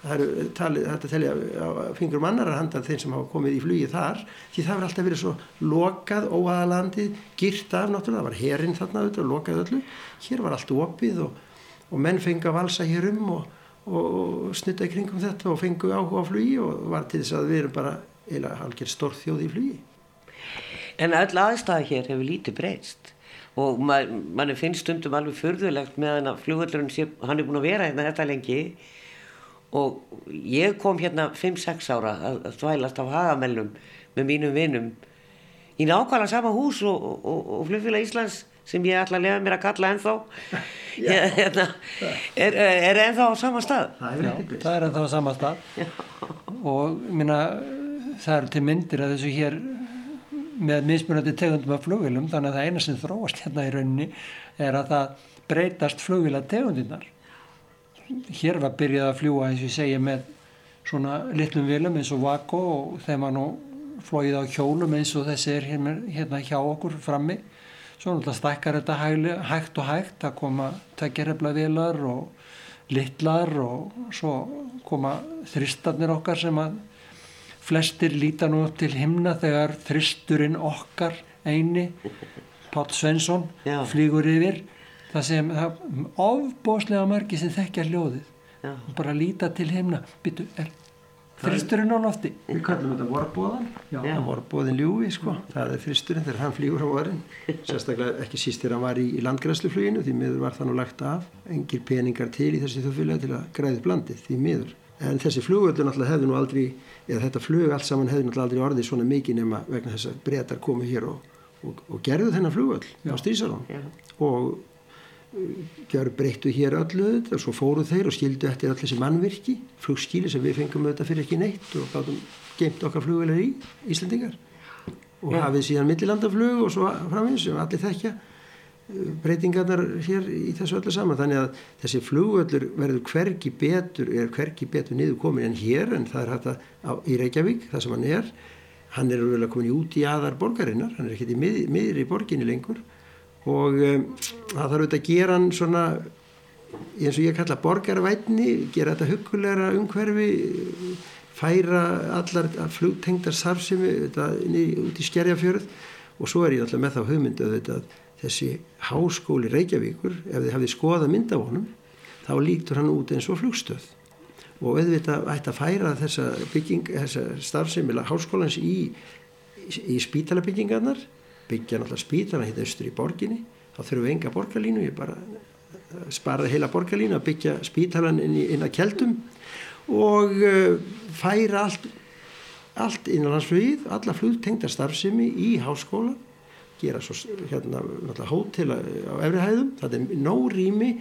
það eru talið, þetta telja á fingurum annar handar þeir sem hafa komið í flugi þar því það verður alltaf verið svo lokað óaðalandið, gyrt af náttúrulega það var herinn þarna auðvitað og lokað öllu. Hér var allt opið og, og menn fengi að valsa hér um og, og, og snutta í kringum þetta og fengu áhuga á flugi og var til þess að við erum bara eila halgir stórþjóð í flugi. En öll aðstæða hér hefur lítið breyst. Og mann man finnst stundum alveg förðulegt meðan að flugvöldurinn sé, hann er búin að vera hérna þetta lengi og ég kom hérna 5-6 ára að, þvælast af hagamellum með mínum vinum í nákvæmlega sama hús og, og, og flugfélag Íslands sem ég ætla að lefa mér að kalla ennþá. Ég, hérna, er, er ennþá á sama stað. Það er, Já, það er ennþá á sama stað. Og minna, það eru til myndir að þessu hér með mismunandi tegundum af flugvilum þannig að það eina sem þróast hérna í rauninni er að það breytast flugvila tegundirnar hér var byrjað að fljúa eins og ég segja með svona litlum vilum eins og Vago og þeim var nú flóið á hjólum eins og þessi er hérna, hérna hjá okkur frammi svo náttúrulega stakkar þetta hægli, hægt og hægt að koma tekjarhefla vilar og litlar og svo koma þristarnir okkar sem að flestir líta nú til himna þegar þristurinn okkar eini Pátt Svensson Já. flýgur yfir það sem ofbóslega margi sem þekkja hljóðið Já. og bara líta til himna. Byttu, er þristurinn á lofti? Við kallum þetta vorbóðan Já. Já. vorbóðin ljúfi sko. Það er fyrsturinn þegar hann flýgur á vorin. Sérstaklega ekki síst þegar hann var í, í landgræslufluginu því miður var það nú lagt af. Engir peningar til í þessi þjóðfélagi til að græði blandið því miður. En þessi flugvöldur náttúrulega hefði nú aldrei eða þetta flug allt saman hefði náttúrulega aldrei orðið svona mikið nema vegna þess að breytar komu hér og, og, og gerðu þennan flugvöll á Strísarón Já. og gjör breyttu hér öllu og svo fóru þeir og skildu eftir allir þessi mannvirki flugskíli sem við fengum auðvitað fyrir ekki neitt og gátum geimt okkar flugvelar í Íslandingar og Já. hafið síðan millilandaflug og svo framins sem allir þekkja uh, breytingarnar hér í þessu öllu saman. Þannig að þessi flugvöllur verður hvergi betur er hvergi betur niður komin en hér en það er hægt að í Reykjavík það sem hann er. Hann er alveg komin í út í aðar borgarinnar hann er ekkert í mið, miðri borginni lengur og um, það þarf auðvitað að gera hann svona eins og ég kalla borgarvætni gera þetta huggulegra umhverfi færa allar flugtengdar sarfsemi út í skerjafjörð. Og svo er ég alltaf með þá hugmyndu að þessi háskóli Reykjavíkur ef þið hafið skoðað mynd af honum þá lítur hann út eins og flugstöð. Og auðvitað ætti að færa þessa bygging, þessa starfsemi háskólans í, í spítalabyggingarnar byggja náttúrulega spítala hérna austur í borginni. Þá þurfum við enga borgarlínu ég bara sparaði heila borgarlínu að byggja spítalan inn, inn að keldum og uh, færa allt, allt innanlandsflugið, alla flugtengda starfsemi í háskóla gera svo hérna náttúrulega hótel á efri hæðum, það er nóg rými.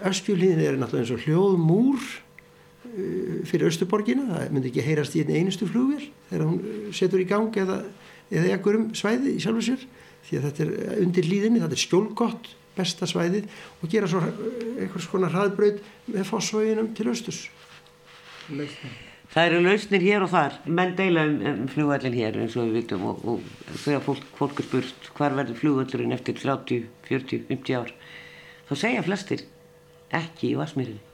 Öskjulíðin er náttúrulega eins og hljóðmúr uh, fyrir Östuborgina, það myndi ekki heyrast í einu einustu flugvél þegar hún setur í gang eða, eða ekkur um svæði í sjálfu sér því að þetta er undir líðinni, þetta er skjólgott besta svæðið og gera svo einhvers konar hraðbraut með fósvöginum til austurs. Það eru lausnir hér og þar. Menn deila um, um flugvallin hér eins og við vitum og, og þegar fólk, fólk er spurt hvar verður flugvallurinn eftir 30, 40, 50 ár? Þá segja flestir ekki í Vasmýrinni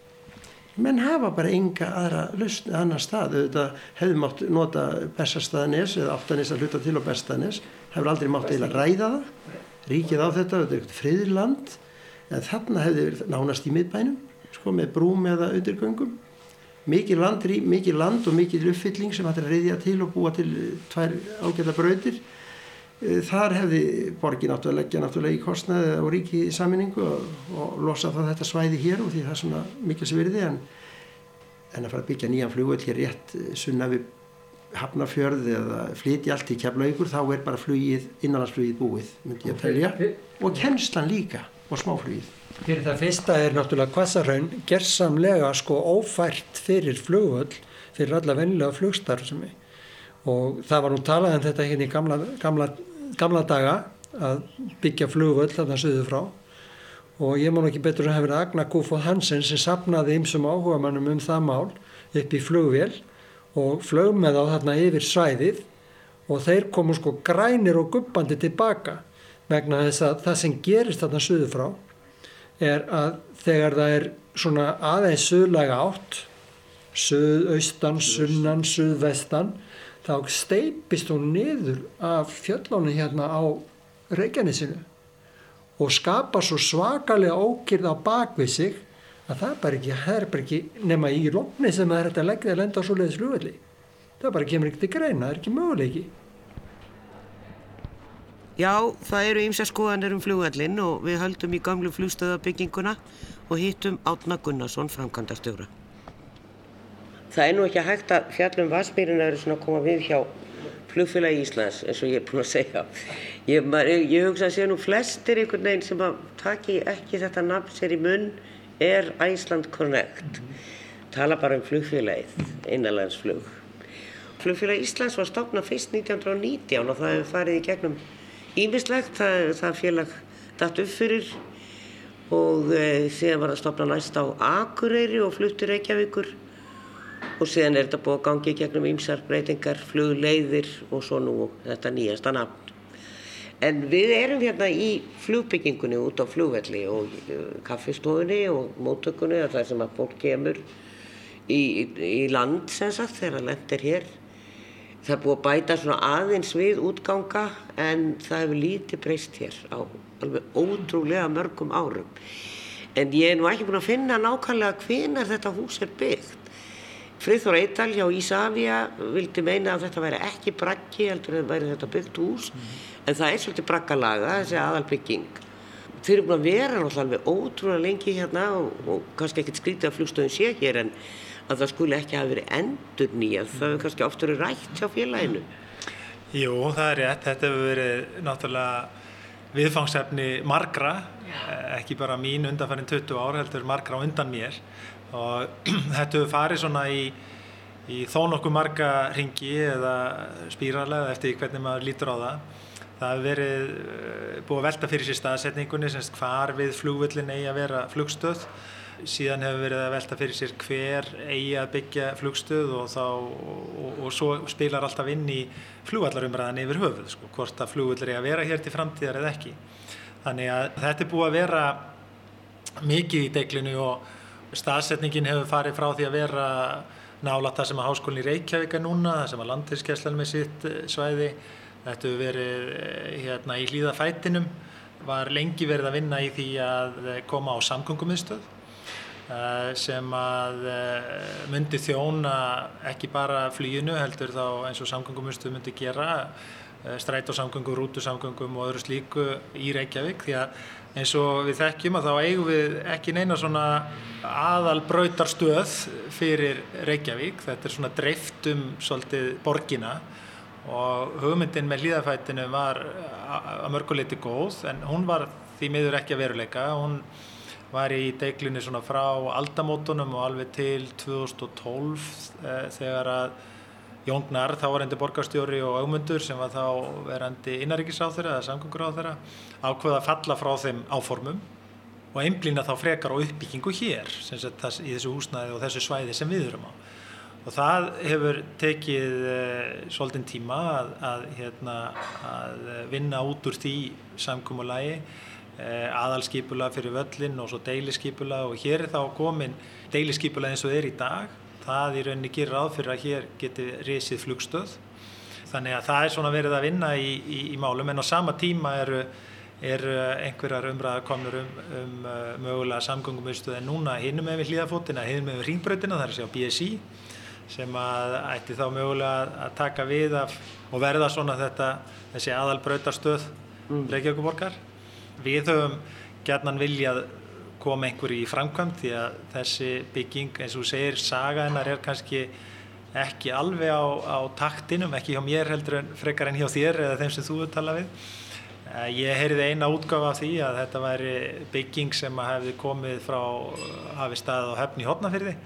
menn hafa bara enga aðra lausni annar stað, auðvitað hefði mátt nota Bessastaðanes eða Áttanes að hluta til á Bessastaðanes, hefur aldrei mátt eiginlega ræða það, ríkið á þetta þetta er eitthvað friðland en þarna verið nánast í miðbænum sko með brúm eða undirgöngum. Mikið land, mikið land og mikið uppfylling sem hættir að reyðja til og búa til tvær ágæta brautir þar hefði borgin áttu að leggja náttúrulega í kostnaði og ríki í saminningu og, og losa það þetta svæði hér og því það er svona mikil sem verði en, en að fara að byggja nýjan flugvöld hér rétt sunna við hafnafjörð eða flytja allt í keflaugur þá er bara flugið, innanlandsflugið búið myndi ég að telja. Og kennslan líka og smáflugið. Fyrir það fyrsta er náttúrulega Kvassarhaun gerðsamlega sko ófært fyrir flugvöld fyrir alla vennilega flugstarfsemi og það var nú talað um þetta hérna í gamla, gamla, gamla daga að byggja flugvöld þarna söðu frá. Og ég má nú ekki betur að hafa verið Agna Kúfóð Hansen sem sapnaði ymsum áhuga mannum um það mál upp í flugvél og flög með á þarna yfir svæðið. Og þeir komu sko grænir og guppandi tilbaka vegna þess að það sem gerist þarna söðu frá er að þegar það er svona aðeins söðlega átt suðaustan, sunnan, suðvestan þá steipist hún niður af fjöllónu hérna á Reykjanesinu og skapa svo svakalega ókýrð á bakvið sig að það er bara ekki, það er bara ekki nema í lóknir sem það er hægt að leggja að lenda á svo leiðis flugvelli. Það bara kemur ekki til greina, það er ekki möguleiki. Já, það eru ýmsa skoðanir um flugvallin og við höldum í gamlu flugstöðabygginguna og hittum Átna Gunnarsson framkvæmdastjóra. Það er nú ekki hægt að fjallum Vasmýrin eru svona að koma við hjá flugfélagi Íslands eins og ég er búin að segja. Ég, maður, ég hugsa að sé nú flestir einhvern veginn sem að taki ekki þetta nafn sér í munn er Iceland Connect. Tala bara um flugfélagið, innanlandsflug. Flugfélagi Íslands var stofnað fyrst 1919 og það hefur farið í gegnum ímislegt. Það, það félag datt upp fyrir og e, síðan var það stofnað næst á Akureyri og fluttur Reykjavíkur og síðan er þetta búið að gangi gegnum ýmsar breytingar, flugleiðir og svo nú þetta nýjasta nafn. En við erum hérna í flugbyggingunni út á flugvelli og uh, kaffistofunni og móttökunni það er sem að fólk kemur í, í, í land sem sagt þegar land er hér. Það er búið að bæta svona aðeins við útganga en það hefur lítið breyst hér á alveg ótrúlega mörgum árum. En ég er nú ekki búin að finna nákvæmlega hvenar þetta hús er byggt. Friðþór Eidal hjá Ísafja vildi meina að þetta væri ekki braggi heldur en væri þetta byggt hús. Mm. en það er svolítið braggalaga þessi aðalbygging. Þeir eru búin að vera náttúrulega alveg ótrúlega lengi hérna og, og kannski ekkert skrítið að flugstöðun sé hér en að það skuli ekki hafa verið endur nýjað það hefur kannski oft verið rætt hjá félaginu. Jú, það er rétt, þetta hefur verið náttúrulega viðfangsefni margra, ekki bara mín undanfærin 20 ár heldur margra undan mér og þetta hefur farið svona í, í þó nokkuð marga ringi eða spýralega eftir hvernig maður lítur á það. Það hefur verið eh, búið að velta fyrir sér staðsetningunni semst hvar við flugvöllin eigi að vera flugstöð síðan hefur verið að velta fyrir sér hver eigi að byggja flugstöð og, þá, og, og svo spilar alltaf inn í flugvallarumræðan yfir höfuð sko, hvort að flugvöllir eigi að vera hér til framtíðar eða ekki. Þannig að þetta er búið að vera mikið í deglinu og staðsetningin hefur farið frá því að vera nála það sem að háskólinn í Reykjavík er núna, það sem að landinskeslan með sitt eh, svæði, þetta hefur verið eh, hérna í hlýðafætinum, var lengi verið að vinna í því að eh, koma á samgöngumiðstöð sem að myndi þjóna ekki bara flýinu heldur þá eins og samgöngumiðstöð myndi gera strætósamgöngum, rútusamgöngum og öðru slíku í Reykjavík því að eins og við þekkjum að þá eigum við ekki neina svona aðal brautarstöð fyrir Reykjavík. Þetta er svona dreift um svolítið borgina og hugmyndin með hlýðafættinu var að mörguleiti góð en hún var því miður ekki að veruleika. Hún var í deiklunni svona frá aldamótunum og alveg til 2012 eh, þegar að Jón Gnarr, þá var endi borgarstjóri og augmundur sem var þá verandi innaríkisáþurra eða samgönguráþurra ákveða að falla frá þeim áformum og einblýna þá frekar á uppbyggingu hér þess, í þessu húsnæði og þessu svæði sem við erum á. Og það hefur tekið eh, svolítinn tíma að, að, hérna, að vinna út úr því samkúmulagi eh, aðalskipula fyrir völlin og svo deilisskipula og hér er þá komin deilisskipula eins og þeir í dag það í rauninni gerir ráð fyrir að hér geti risið flugstöð þannig að það er svona verið að vinna í, í, í málum en á sama tíma eru er einhverjar umræðar komnur um, um uh, mögulega samgöngum en núna hinnum við hlýðafótina hinnum við ringbröðina, það er að segja BSI sem að ætti þá mögulega að taka við af og verða svona þetta þessi aðalbröðarstöð mm. Reykjavíkuborgar við höfum gerðnan viljað koma einhverju í framkvæmt því að þessi bygging eins og þú segir saga hennar er kannski ekki alveg á, á taktinum, ekki hjá mér heldur en frekar en hjá þér eða þeim sem þú er talað við. Eh, ég heyriði eina útgáfa af því að þetta væri bygging sem hefði komið frá hafi staðið á höfni í Hotnafyrði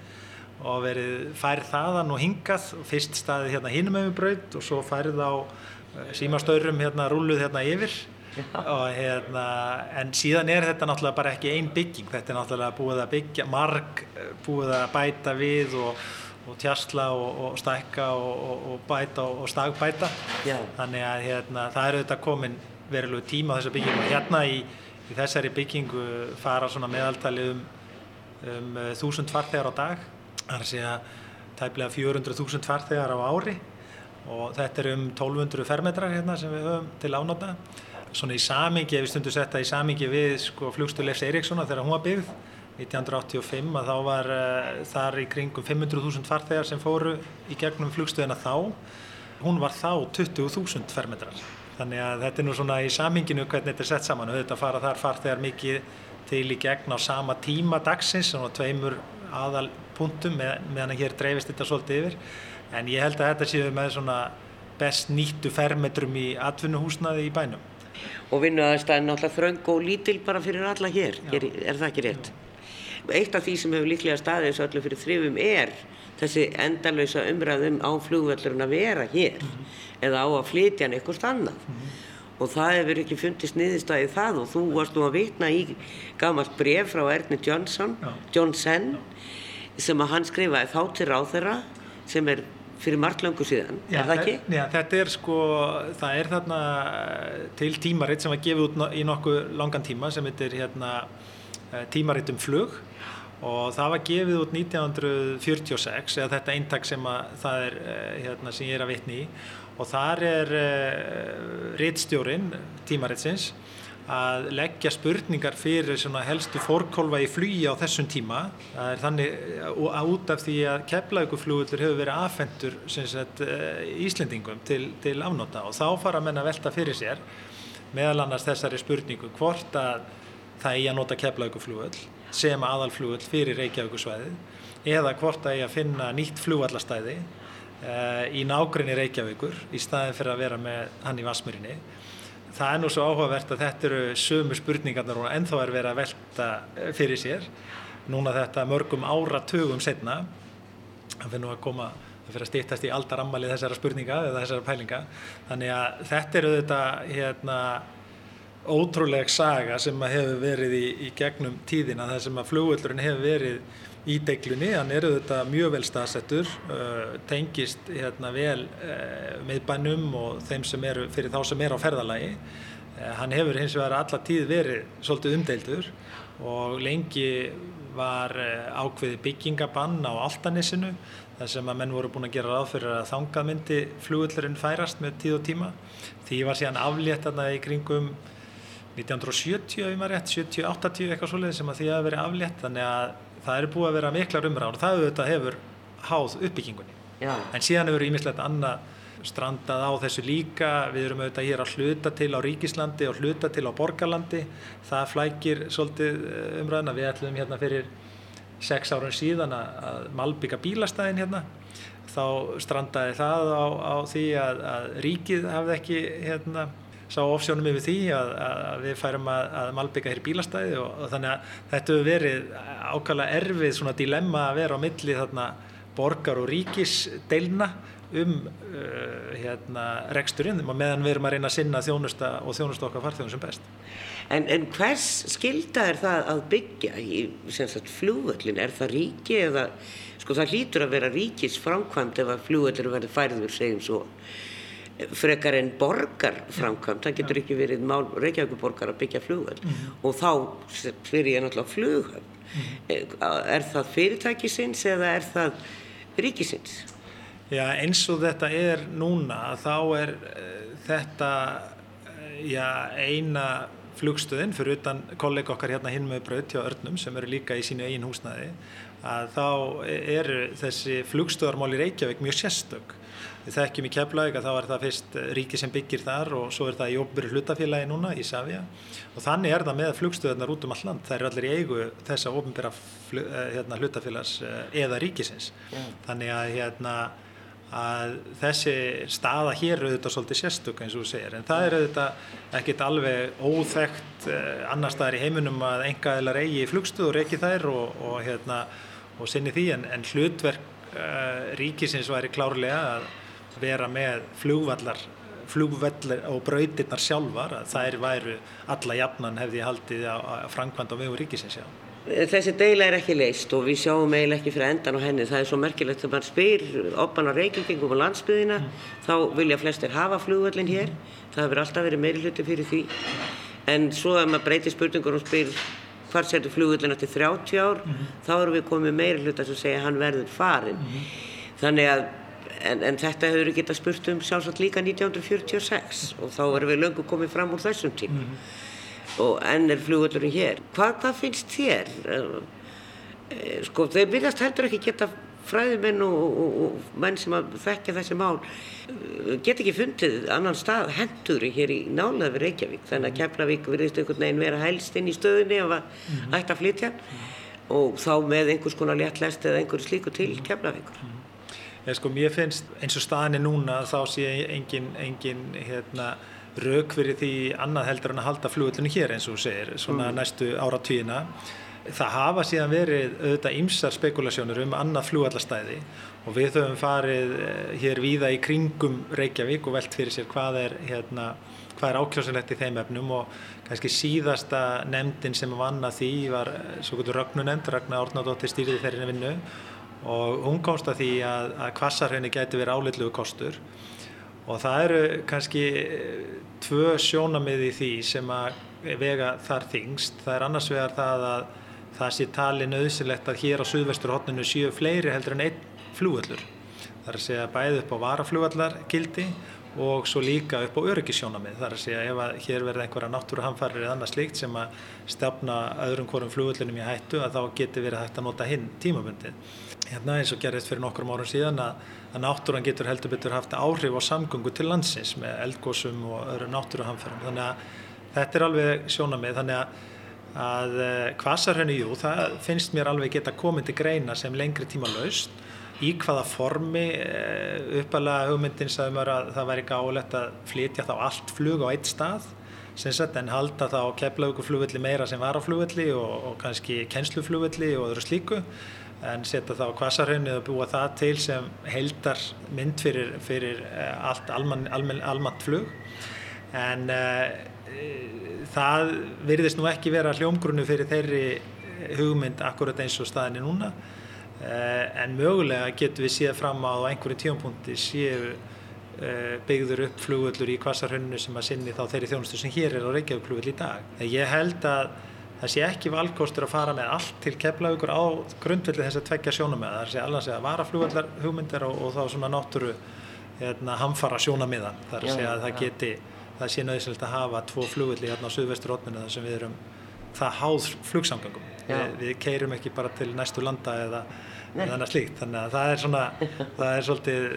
og verið færið þaðan og hingað fyrst staðið hérna hinum með braut og svo færið á eh, símastöðrum hérna rúluð hérna yfir hérna en síðan er þetta náttúrulega bara ekki einn bygging. Þetta er náttúrulega búið að byggja marg búið að bæta við og, og tjastla og, og stækka og, og bæta og stagbæta. Já. þannig að hérna, það er auðvitað komin verulegu tíma á þessa byggingu. Hérna í, í þessari byggingu fara svona meðaltali um, um þúsund farþegar á dag. Þar sé að tæplega 400.000 farþegar á ári. Og þetta er um 1200 fermetrar hérna sem við höfum til ánóta. Svona í samingi, ef við stundum setta í samingi við sko, flugstöð Leifs Eiríkssona þegar hún var byggð 1985 að þá var uh, þar í kringum 500.000 farþegar sem fóru í gegnum flugstöðina þá. Hún var þá 20.000 fermetrar. Þannig að þetta er nú svona í saminginu hvernig þetta er sett saman. Þetta fara þar farþegar mikið til í gegn á sama tíma dagsins, svona tveimur aðal punktum með, meðan hér dreifist þetta svolítið yfir. En ég held að þetta séu með svona best nýttu fermetrum í atvinnuhúsnaði í bænum. Og vinnu aðstæðin náttúrulega þröng og lítil bara fyrir alla hér, er, er það ekki rétt? Já. Eitt af því sem hefur líklega staðið þessu öllu fyrir þrifum er þessi endalösa umræðum á flugvöllurinn að vera hér mm -hmm. eða á að flytja hann eitthvað annað. Mm -hmm. Og það hefur ekki fundist niðurstæðið það og þú varst nú að vitna í gamalt bref frá Erni Johnson, Johnson sem að hann skrifaði þá til ráþeira sem er fyrir margt langu síðan, já, er það ekki? Já, þetta er sko, það er þarna til tímaritt sem var gefið út í nokkuð langan tíma sem heitir hérna tímaritt um flug og það var gefið út 1946 eða þetta eintak sem að það er hérna sem ég er að vitni í og þar er uh, rittstjórin tímarittsins að leggja spurningar fyrir helstu fórkólfa í flugi á þessum tíma. Þannig og út af því að keflauguflugullur hefur verið afhendur sagt, Íslendingum til, til afnóta og þá fara menn að velta fyrir sér meðal annars þessari spurningu hvort að það eigi að nota keflauguflugull sem aðalflugull fyrir Reykjavíkusvæði eða hvort að eigi að finna nýtt flugallastæði uh, í nágrinni Reykjavíkur í staðin fyrir að vera með hann í Vasmurinni það er nú svo áhugavert að þetta eru sömu spurningarnar og ennþá er verið að velta fyrir sér núna þetta mörgum áratugum setna það fyrir nú að koma það fyrir að stýttast í aldarammali þessara spurninga eða þessara pælinga. Þannig að þetta eru þetta hérna ótrúleg saga sem hefur verið í, í gegnum tíðina þar sem að flugvöldurinn hefur verið í deglunni, hann eru þetta mjög vel staðsettur, uh, tengist hérna vel uh, miðbænum og þeim sem eru, fyrir þá sem er á ferðalagi. Uh, hann hefur hins vegar alla tíð verið svolítið umdeildur og lengi var ákveði byggingabann á Altanissinu þar sem að menn voru búin að gera ráð fyrir að þangað myndi flugvöldurinn færast með tíð og tíma. Því var síðan aflétt þarna í kringum 1970 ef maður rétt, 70-80 eitthvað svolítið sem að því að veri aflétt þannig að það eru búið að vera miklar umræður og það auðvitað hefur háð uppbyggingunni. Já. en síðan hefur ímislegt annað strandað á þessu líka. Við erum auðvitað hér að hluta til á ríkislandi og hluta til á borgarlandi. Það flækir svolítið umræðina við ætlum hérna fyrir sex árun síðan að malbygga bílastæðin hérna. Þá strandaði það á, á því að, að ríkið hafði ekki hérna sá ofsjónum yfir því að, að við færum að, að malbygga hér bílastæði og, og þannig að þetta hefur verið ákvæmlega erfið svona dilemma að vera á milli þarna borgar og ríkisdeilna um uh, hérna reksturinn og meðan við erum að reyna að sinna þjónusta og þjónusta okkar farþjóðum sem best. En, en hvers skilda er það að byggja í flugvöllin? Er það ríki eða, sko það hlýtur að vera ríkis framkvæmt ef að flugvöllin verður færður segjum svo frekar en borgar framkvæmt, það getur ekki verið mál Reykjavíkuborgar að byggja flugvöld mm -hmm. og þá fyrir ég náttúrulega flughöfn mm -hmm. er það fyrirtækisins eða er það ríkisins? Já eins og þetta er núna þá er uh, þetta uh, já, eina flugstöðin fyrir utan kollega okkar hérna hinn með braut hjá Örnum sem eru líka í sínu eigin húsnaði að þá eru þessi flugstöðarmál í Reykjavík mjög sérstök Við þekkjum í Keflavík að þá er það fyrst ríki sem byggir þar og svo er það í óbyrju hlutafélagi núna í Savia og þannig er það með flugstöðarnar út um all land. Það eru allir í eigu þessa óbyrja hérna, hlutafélags eða ríkisins. Yeah. Þannig að, hérna, að þessi staða hér er auðvitað svolítið sérstök eins og þú segir en það er auðvitað ekkit alveg óþægt annar staðar í heiminum að engaðilar eigi flugstöður ekki þær og, og, hérna, og sinni því en, en hlutverk uh, ríkisins væri klárlega að vera með flugvallar flugvellar og brautirnar sjálfar að þær væru alla jafnan hefði haldið að framkvæmda á vegu ríkisins já. Þessi deila er ekki leist og við sjáum eiginlega ekki fyrir endan á henni. Það er svo merkilegt þegar maður spyr oppan á reykingum á landsbyðina mm. þá vilja flestir hafa flugvöllin hér. Það hefur alltaf verið meiri hluti fyrir því. En svo ef maður breytir spurningur og spyr hvar setur flugvöllin eftir 30 ár mm. þá erum við komið meiri hluti að segja hann verður farin. Mm Þannig að, en, en þetta hefur við getað spurt um sjálfsagt líka 1946 og þá erum við löngu komið fram úr þessum tíma. Og enn er flugvöldurinn hér. Hvað, hvað finnst þér? Eh, Sko, þeir byrjast heldur ekki geta fræðimenn og, og, og menn sem að þekkja þessi mál eh, get ekki fundið annan stað henduri hér í nálega við Reykjavík. Þannig að Keflavík virðist einhvern veginn vera helst inn í stöðunni ef að ætti að flytja og þá með einhvers konar léttlest eða einhverju slíku til Keflavíkur. Ég sko, mér finnst eins og staðinni núna þá sé engin, engin hérna, rauk fyrir því annað heldur en að halda flugvöldinu hér eins og segir, svona næstu áratvíina. Það hafa síðan verið auðvitað ymsar spekulasjónur um annað flugvallastæði og við höfum farið eh, hér víða í kringum Reykjavík og velt fyrir sér hvað er, hérna, hvað er ákjósanlegt í þeim efnum og kannski síðasta nefndin sem vann að því var eh, svo gotur Ragnunemnd, Ragnar Árnardóttir stýriði þeirri vinnu og hún komst að því að, að kvassarhraunni gæti verið álitlugu kostur og það eru kannski eh, tvö sjónamið í því sem að vega þar þingst. Það er annars vegar það að það sé tali nöðsilegt að hér á suðvesturhóttinu séu fleiri heldur en einn flugvöllur. Það er að segja bæði upp á varaflugvallargildi og svo líka upp á öryggisjónamið. Það er að segja ef að hér verða einhverja náttúruhamfarir eða annað slíkt sem að stefna öðrum hvorum flugvöllunum í hættu að þá geti verið hægt að nota hinn tímabundið. Hérna eins og gerðist fyrir nokkrum árum síðan að, að náttúran getur heldur betur haft áhrif á samgöngu til landsins með eldgósum og öðru náttúruhamfærum. Þannig að þetta er alveg sjónamið. Þannig að, að kvasarhönni, jú, það finnst mér alveg geta komið til greina sem lengri tíma laust. Í hvaða formi uppalega hugmyndin sagði mér að það væri gáðilegt að flytja þá allt flug á eitt stað Sagt, en halda þá keflauguflugvelli meira sem varaflugvelli og, og kannski kennsluflugvelli og öðru slíku en setja þá kvasarhraunni og búa það til sem heldar mynd fyrir, fyrir allt alman, alman, flug en uh, það virðist nú ekki vera hljómgrunnu fyrir þeirri hugmynd akkurat eins og staðinni núna uh, en mögulega getur við séð fram á einhverju tíumpunkti séu byggður upp flugvöllur í kvasarhrauninu sem að sinni þá þeirri þjónustu sem hér er á Reykjavík flugvöll í dag. Ég held að það sé ekki valkostur að fara með allt til Keflavíkur á grundvelli þess að tveggja sjónamiða. Það sé alveg að vara flugvallar hugmyndir og, og þá svona náttúru hérna, hamfara sjónamiða. Það er að segja að það geti, það sé nöðislega að hafa tvo flugvalli hérna á suðvestur rótminu þar sem við erum það háð flugsamgangum. Vi, við keirum ekki bara til næstu landa eða þannig slíkt. Þannig að það er svona, það er svolítið,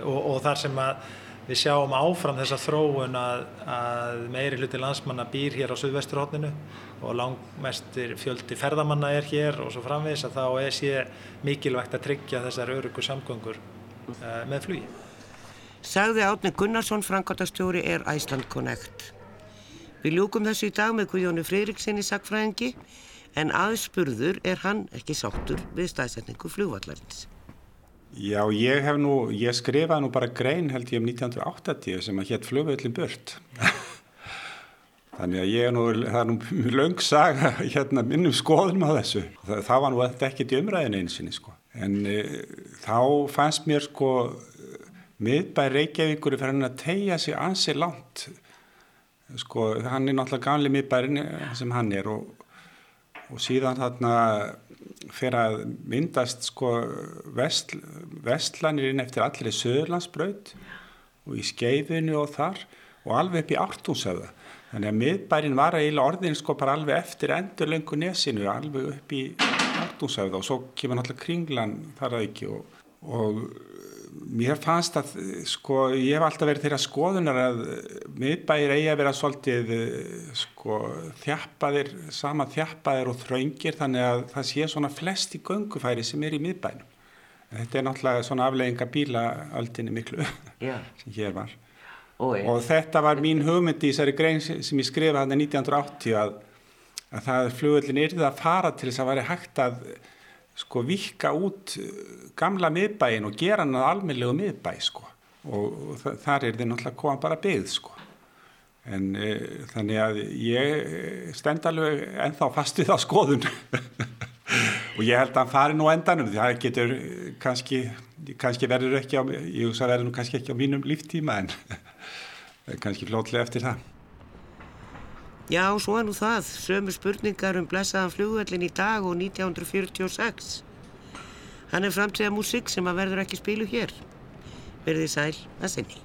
og, og þar sem að við sjáum áfram þessa þróun að, að meiri hluti landsmanna býr hér á suðvesturhóttinu og langmestir fjöldi ferðamanna er hér og svo framvegis að þá er sé mikilvægt að tryggja þessar örugu samgöngur uh, með flugi. Sagði Átni Gunnarsson, Frankóttastjóri er Iceland Connect. Við ljúkum þessu í dag með Guðjónu Freiriksinni sagfræðingi en aðspurður er hann ekki sáttur við staðsetningu flugvallarins. Já, ég hef nú, ég skrifaði nú bara grein held ég um 1980 sem að hétt flugvöldin burt. Þannig að ég er nú, það er nú löng saga hérna minnum skoðum á þessu. Það, það var nú ekki í umræðinu einsinni sko. En e, þá fannst mér sko miðbæri Reykjavíkur fyrir hann að tegja sig ansi langt. Sko, hann er náttúrulega ganli miðbærin sem hann er og, og síðan þarna fyrir að myndast sko vest, vestlanirinn eftir allir í Söðurlandsbraut og í Skeifinu og þar og alveg upp í Ártúnsöða. Þannig að miðbærin var eiginlega orðin sko bara alveg eftir endurlöngu nesinu, alveg upp í Ártúnsöða og svo kemur náttúrulega kringlan þar að ekki og, og mér fannst að sko ég hef alltaf verið þeirra skoðunar að miðbæir eigi að vera svolítið sko þjappaðir, sama þjappaðir og þraungir þannig að það sé svona flesti göngufæri sem er í miðbænum. Þetta er náttúrulega svona aflegginga bílaaldinni miklu Já. sem hér var. Ó, og þetta var mín hugmynd í þessari grein sem ég skrifaði hann 1980 að, að það flugöldin yrði að fara til þess að væri hægt að sko vika út gamla miðbæin og gera hann að almennilegu miðbæ sko. Og, þar er þið náttúrulega koma bara byggð sko. En e, þannig að ég stend alveg ennþá fast við á skoðun. Og ég held að hann fari nú endanum því það getur kannski, kannski verður ekki á, ég hugsa verður nú kannski ekki á mínum líftíma en kannski flótlega eftir það Já, svo er nú það, sömu spurningar um blessaðan flugvellin í dag og 1946. Hann er framtíða músík sem að verður ekki spilu hér. Verðið sæl að sinni.